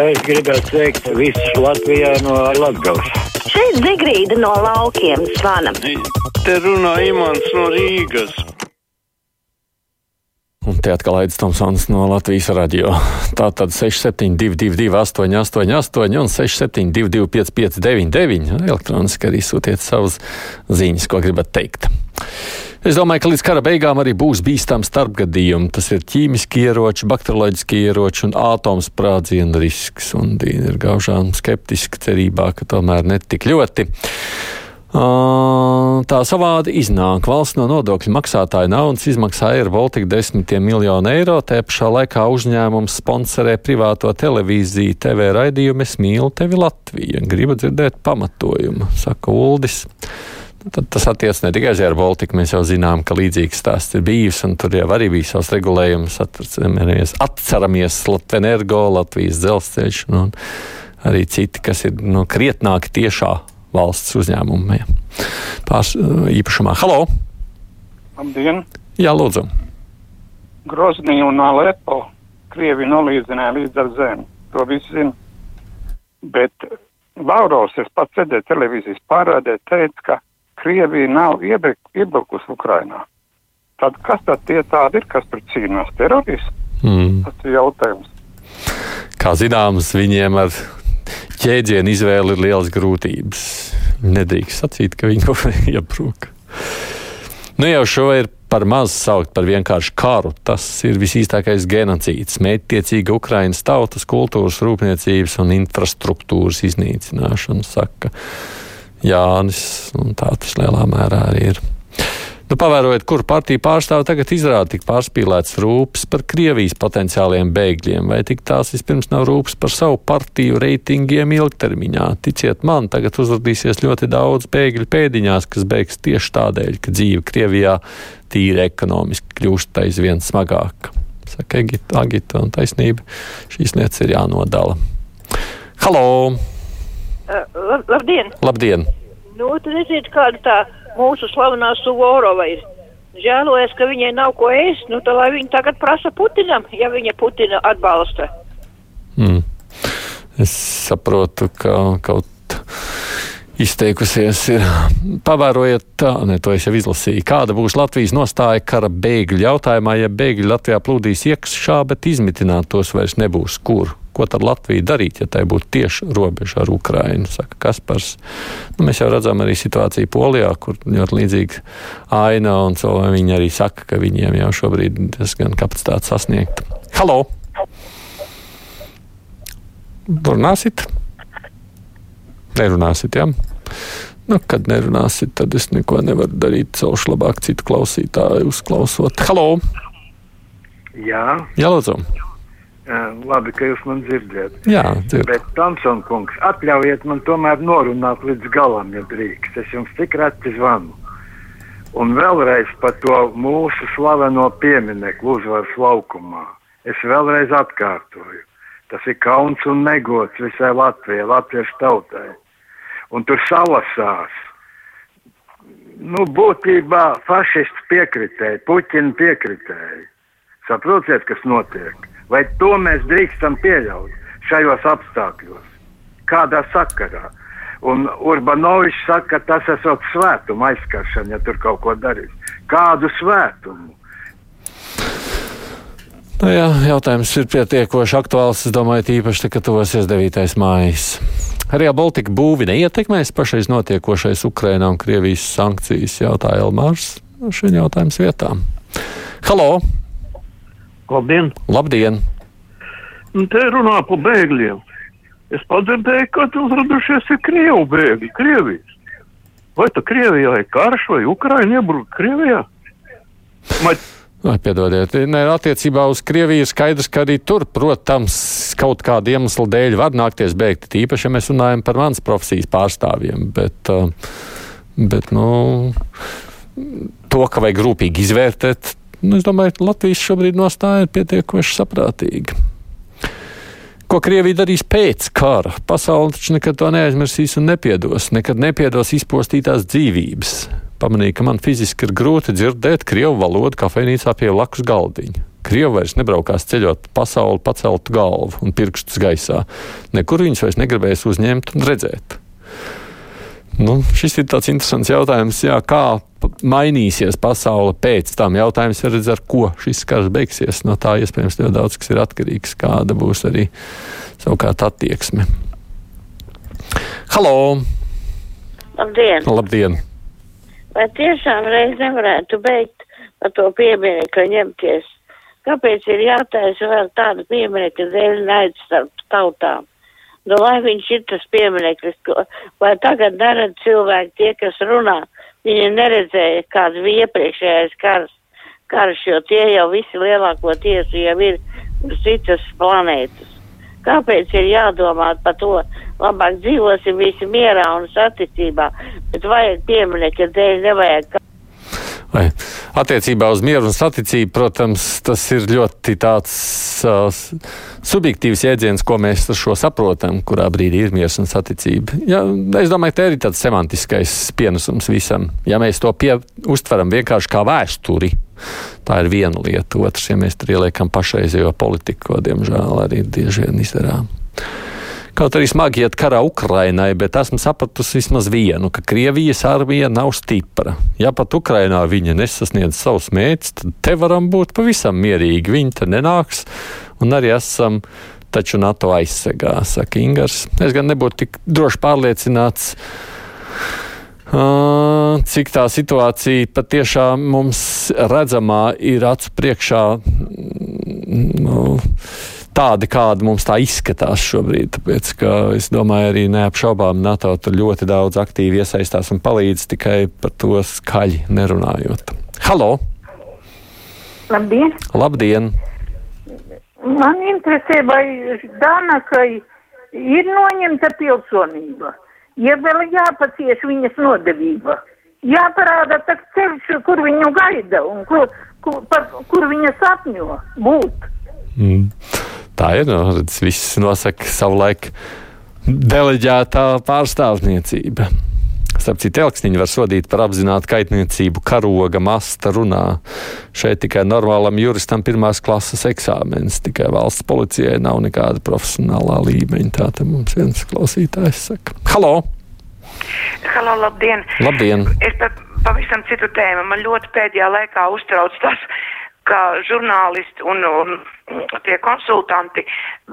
Es gribētu sveikt visus Latvijā no Latgales. Šeit Zigrīda no laukiem zvana. Te runā Imants no Rīgas. Un te atkal Aits Tomsons no Latvijas radio. Tā tad 6722, 888, un 672, 559, elektroniski arī sūtiet savas ziņas, ko gribat teikt. Es domāju, ka līdz kara beigām arī būs bīstami starpgadījumi. Tas ir ķīmiski ieroči, bakterioloģiski ieroči un ātomsprādzienu risks. Un Dīna ir gaužām skeptiski cerībā, ka tomēr netik ļoti. Tā savādi iznāk. Valsts no nodokļu maksātāja naudas izmaksā Air Baltica desmitiem miljonu eiro. Te pašā laikā uzņēmums sponsorē privāto televīziju, TV raidījumu Es mīlu tevi Latviju. Gribu dzirdēt pamatojumu, saka Uldis. Tad tas attiecas ne tikai uz Air Baltica. Mēs jau zinām, ka līdzīgs stāsts ir bijis, un tur jau arī bija savs regulējums. Atceramies, atceramies Latvijas Latvijas dzelzceļš nu, un arī citi, kas ir nu, krietnāki tiešā valsts uzņēmumiem. Pārs īpašumā. Halo! Labdien! Jā, lūdzu! Groznī un Alepo Krievi nolīdzināja līdz ar zemi. To visi zina. Bet Lauros, es pats sēdēju televīzijas pārādē, teica, ka Krievija nav iebrukusi Ukrainā. Tad kas tad tie tādi ir, kas tur cīnās? Teroristi? Mm. Tas ir jautājums. Kā zināms, viņiem ar ķēdzienu izvēli ir lielas grūtības. Nedrīkst sacīt, ka viņi kaut kā iebrūk. Nu jau šo ir par maz saukt par vienkāršu karu. Tas ir visīstākais genocīds, mērķtiecīga Ukraiņas tautas, kultūras, rūpniecības un infrastruktūras iznīcināšana, saka Jānis, tā tas lielā mērā arī ir. Nu, pavērojot, kur partija pārstāv tagad izrāda tik pārspīlēts rūpes par Krievijas potenciāliem bēgļiem, vai tik tās vispirms nav rūpes par savu partiju reitingiem ilgtermiņā. Ticiet man, tagad uzrādīsies ļoti daudz bēgļu pēdiņās, kas beigs tieši tādēļ, ka dzīve Krievijā tīri ekonomiski kļūst aizvien smagāka. Saka Agita, Agita un taisnība, šīs lietas ir jānodala. Halo! Uh, labdien! Labdien! Nu, tu redziet, kāda tā mūsu slavenā Suvorova ir. Žēlojas, ka viņai nav ko ēst, nu tā lai viņa tagad prasa Putinam, ja viņa Putina atbalsta. Mm. Es saprotu, ka kaut izteikusies ir. Pavērojiet, ne, to es jau izlasīju, kāda būs Latvijas nostāja kara bēgļu jautājumā, ja bēgļi Latvijā plūdīs iekšā, bet izmitināt tos vairs nebūs kur ko tad Latvija darīt, ja tai būtu tieši robeža ar Ukrainu, saka Kaspars. Nu, mēs jau redzam arī situāciju Polijā, kur ļoti līdzīga aina, un cilvēki viņi arī saka, ka viņiem jau šobrīd diezgan kapacitāte sasniegta. Halo! Runāsit? Nerunāsit, jā? Ja? Nu, kad nerunāsit, tad es neko nevaru darīt. Celšu labāk citu klausītāju uzklausot. Halo! Jā, Jā lūdzu! Labi, ka jūs man dzirdat. Jā, dzird. Bet, Tomson kungs, atļaujiet man tomēr norunāt līdz galam, ja drīkst. Es jums tik reti zvanu. Un vēlreiz par to mūsu slaveno pieminekli uzvaras laukumā. Es vēlreiz atkārtoju. Tas ir kauns un negods visai Latvijai, latviešu tautai. Un tur salasās. Nu, būtībā fašisti piekritēji, puķini piekritēji. Saprotiet, kas notiek? Vai to mēs drīkstam pieļaut šajos apstākļos? Kādā sakarā? Un Urbanovičs saka, ka tas esot svētuma aizskaršana, ja tur kaut ko darīs. Kādu svētumu? Nu jā, jautājums ir pietiekoši aktuāls. Es domāju, tīpaši, ka tuvosies 9. mājas. Arī Baltika būvi neietekmēs pašreiz notiekošais Ukrainā un Krievijas sankcijas, jautāja Elmārs. Šī jautājums vietām. Halo! Labdien! Labdien! Un te runā par bēgļiem. Es padzirdēju, ka uzradušies ir Krievu bēgļi, Krievijas. Vai tā Krievijā ir karš vai Ukraina iebruka Krievijā? Vai piedodiet, ne, attiecībā uz Krieviju skaidrs, ka arī tur, protams, kaut kāda iemesla dēļ var nākties bēgt. Tīpaši, ja mēs runājam par manas profesijas pārstāvjiem. Bet, bet nu, to, ka vajag rūpīgi izvērtēt, Nu, es domāju, ka Latvijas šobrīd nostāja ir pietiekoši saprātīga. Ko Krievija darīs pēc kara? Pasaule taču nekad to neaizmirsīs un nepiedos. Nekad nepiedos izpostītās dzīvības. Pamanīju, ka man fiziski ir grūti dzirdēt krievu valodu kafejnīcā pie blakus galdiņa. Krievi vairs nebraukās ceļot pasauli paceltu galvu un pirkstus gaisā. Nekur viņus vairs negribēs uzņemt un redzēt. Nu, šis ir tāds interesants jautājums, jā, kā mainīsies pasaule pēc tam. Jautājums ir, ar ko šis karš beigsies. No tā iespējams ļoti daudz kas ir atkarīgs, kāda būs arī savukārt attieksme. Halo! Labdien! Labdien! Vai tiešām reiz nevarētu beigt par to pieminiektu ņemties? Kāpēc ir jātaisa vēl tāda pieminiekta dēļ naids starp tautām? Nu, lai viņš ir tas piemineklis, vai tagad neredz cilvēki tie, kas runā, viņi neredzēja, kāds bija iepriekšējais karš, karš, jo tie jau visi lielāko tiesu jau ir uz citas planētas. Kāpēc ir jādomā par to? Labāk dzīvosim visi mierā un saticībā, bet vajag pieminekļa dēļ, nevajag. Vai attiecībā uz mieru un saticību, protams, tas ir ļoti tāds uh, subjektīvs jēdziens, ko mēs ar šo saprotam, kurā brīdī ir miers un saticība. Ja, es domāju, ka te ir tāds semantiskais pienesums visam. Ja mēs to pie, uztveram vienkārši kā vēsturi, tā ir viena lieta. Otrs, ja mēs tur ieliekam pašreizējo politiku, ko diemžēl arī bieži vien izdarām. Kaut arī smagi iet karā Ukrainai, bet esmu sapratusi vismaz vienu, ka Krievijas armija nav stipra. Ja pat Ukrainā viņa nesasniedz savus mērķus, tad te varam būt pavisam mierīgi. Viņi te nenāks un arī esam taču NATO aizsegā, saka Ingars. Es gan nebūtu tik droši pārliecināts. Uh, cik tā situācija patiešām mums redzamā ir acu priekšā. Nu, tādi, kādi mums tā izskatās šobrīd. Tāpēc, es domāju, arī neapšaubām NATO tur ļoti daudz aktīvi iesaistās un palīdz tikai par to skaļi nerunājot. Halo! Labdien! Labdien! Man interesē, vai Danakai ir noņemta pilsonība, ja vēl jāpacieš viņas nodevība. Jāparāda tas ceļš, kur viņu gaida un kur, kur, par, kur viņa sapņo būt. Mm. Tā ir. No, redz, viss nosaka savulaik deleģētā pārstāvniecība. Starp citu, elksniņu var sodīt par apzinātu kaitniecību, karoga, masta runā. Šeit tikai normālam juristam pirmās klases eksāmenis, tikai valsts policijai nav nekāda profesionālā līmeņa. Tā te mums viens klausītājs saka. Halo! Halo, labdien! Labdien! Es pa, pavisam citu tēmu. Man ļoti pēdējā laikā uztrauc tas, ka žurnālisti un, un tie konsultanti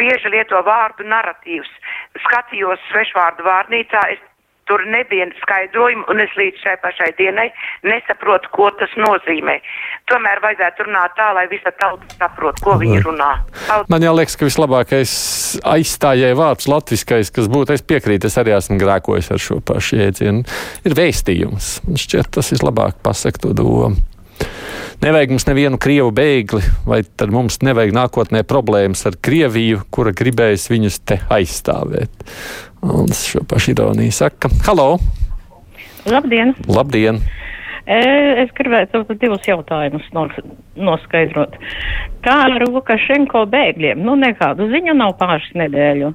bieži lieto vārdu narratīvs. Skatījos svešvārdu vārnīcā, es tur nebija skaidrojumu, un es līdz šai pašai dienai nesaprotu, ko tas nozīmē. Tomēr vajadzētu runāt tā, lai visa tauta saprot, ko viņi runā. Tauta... Man jau liekas, ka vislabākais aizstājēja vārds latviskais, kas būtu, es piekrītu, es arī esmu grēkojis ar šo pašu jēdzienu, ir vēstījums. Man šķiet, tas vislabāk pasaka to domu. Nevajag mums nevienu krievu bēgli, vai tad mums nevajag nākotnē problēmas ar Krieviju, kura gribēs viņus te aizstāvēt. Un šo pašu ironiju saka: Halo! Labdien! Labdien! Es gribētu divus jautājumus noskaidrot. Kā ar Lukašenko bēgļiem? Nu, nekādu ziņu nav pāris nedēļu.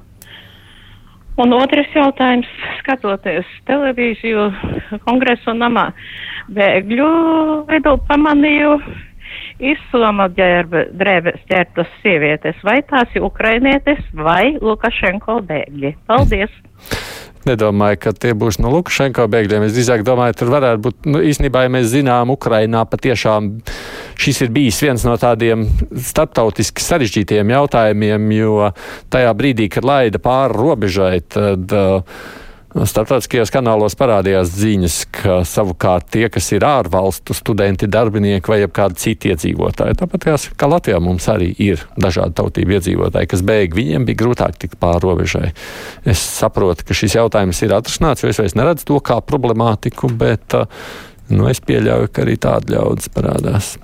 Un otrs jautājums, skatoties televīziju kongresu namā, bēgļu vidū pamanīju islama drēbes ķertas sievietes, vai tās ir ukrainietes vai Lukašenko bēgļi. Paldies! nedomāju, ka tie būs no Lukašenko bēgļiem. Es drīzāk domāju, tur varētu būt, nu, īstenībā, ja mēs zinām, Ukrainā patiešām šis ir bijis viens no tādiem starptautiski sarežģītiem jautājumiem, jo tajā brīdī, kad laida pāri robežai, tad uh, Startautiskajos kanālos parādījās ziņas, ka savukārt tie, kas ir ārvalstu studenti, darbinieki vai kādi citi iedzīvotāji, tāpat kā Latvijā mums arī ir dažādi tautību iedzīvotāji, kas bēg, viņiem bija grūtāk tikt pāri robežai. Es saprotu, ka šis jautājums ir atrasināts, jo es vairs neredzu to kā problemātiku, bet nu, es pieļauju, ka arī tādi ļaudis parādās.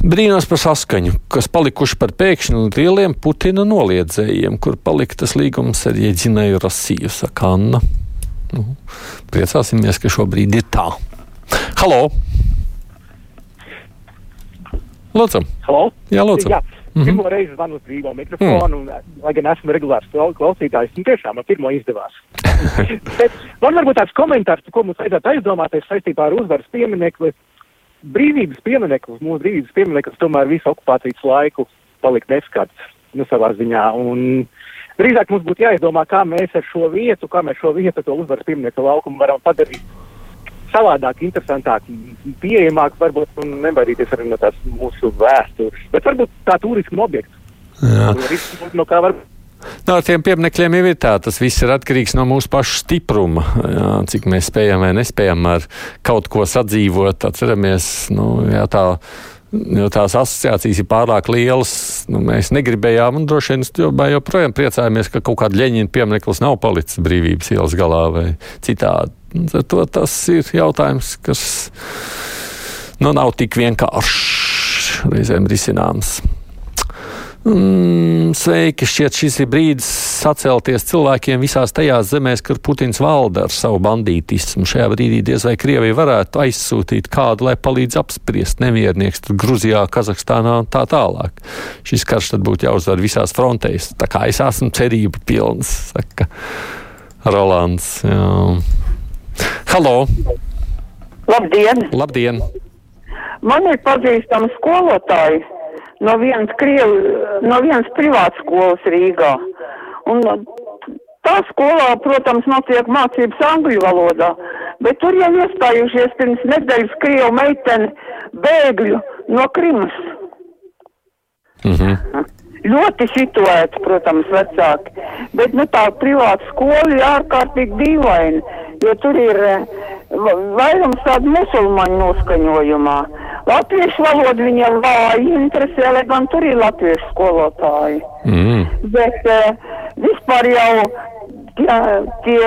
Brīnās par saskaņu, kas palikuši par pēkšņi lieliem Putina noliedzējiem, kur palika tas līgums ar Ieģinēju Rasiju, saka Anna. Nu, priecāsimies, ka šobrīd ir tā. Halo! Lūdzu! Halo? Jā, lūdzu! Jā. Mm -hmm. Pirmo reizi zvanu uz brīvo mikrofonu, mm. un, lai gan esmu regulārs klausītājs, un tiešām man pirmo izdevās. Bet man varbūt tāds komentārs, ko mums vajadzētu aizdomāties saistībā ar uzvaras pieminekli brīvības piemineklis, mūsu brīvības piemineklis tomēr visu okupācijas laiku palika neskarts, nu, savā ziņā. Un drīzāk mums būtu jāizdomā, kā mēs ar šo vietu, kā mēs šo vietu, to uzvaras pieminiektu laukumu varam padarīt savādāk, interesantāk, pieejamāk, varbūt un nebaidīties arī no tās mūsu vēstures, bet varbūt tā turismu objektu. Jā. No kā var No, ar tiem pieminekļiem jau ir tā, tas viss ir atkarīgs no mūsu pašu stipruma. Jā, cik mēs spējam vai nespējam ar kaut ko sadzīvot. Atceramies, nu, jā, tā, jo tās asociācijas ir pārāk lielas. Nu, mēs negribējām, un droši vien joprojām priecājamies, ka kaut kāda leņķina piemineklis nav palicis brīvības ielas galā vai citādi. To tas ir jautājums, kas nu, nav tik vienkāršs reizēm risināms. Mm, sveiki, šķiet, šis ir brīdis sacelties cilvēkiem visās tajās zemēs, kur Putins valda ar savu bandītismu. Šajā brīdī diez vai Krievija varētu aizsūtīt kādu, lai palīdz apspriest nemiernieks tur Gruzijā, Kazahstānā un tā tālāk. Šis karš tad būtu jāuzdod visās frontēs. Tā kā es esmu cerību pilns, saka Rolands. Jā. Halo! Labdien! Labdien! Man ir pazīstami skolotāji no vienas, Krievi, no vienas privātas skolas Rīgā. Un tā skolā, protams, notiek mācības angļu valodā, bet tur jau iestājušies pirms nedēļas Krievu meiteni bēgļu no Krimas. Mhm. Ļoti situēti, protams, vecāki, bet nu tā privāta skola ir ārkārtīgi dīvaina, jo tur ir eh, vairums tādu musulmaņu noskaņojumā. Latviešu valoda viņam vāji interesē, lai gan tur ir latviešu skolotāji. Mm. Bet uh, vispār jau tie, tie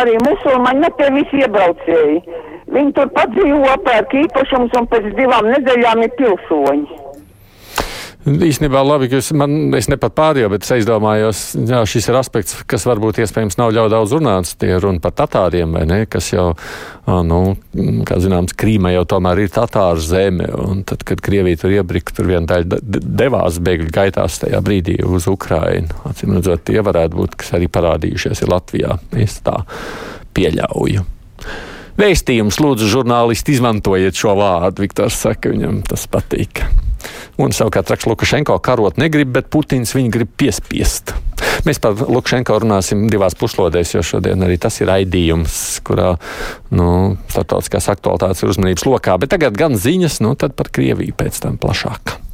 arī musulmaņi, ne tie visi iebraucēji. Viņi tur pat dzīvo, pērk īpašums un pēc divām nedēļām ir pilsoņi. Īstenībā labi, ka jūs man, es ne pat pārējo, bet es aizdomājos, jā, šis ir aspekts, kas varbūt iespējams nav ļoti daudz runāts. Tie runa par tatāriem, vai ne, kas jau, nu, kā zināms, Krīma jau tomēr ir tatāru zeme, un tad, kad Krievija tur iebrika, tur viena daļa devās bēgļu gaitās tajā brīdī uz Ukrainu. Acīm redzot, tie varētu būt, kas arī parādījušies ir Latvijā. Es tā pieļauju. Vēstījums, lūdzu, žurnālisti, izmantojiet šo vārdu. Viktors saka, viņam tas patīk. Un savukārt Raks Lukašenko karot negrib, bet Putins viņu grib piespiest. Mēs par Lukašenko runāsim divās puslodēs, jo šodien arī tas ir raidījums, kurā nu, starptautiskās aktualitātes ir uzmanības lokā. Bet tagad gan ziņas, nu tad par Krieviju pēc tam plašāk.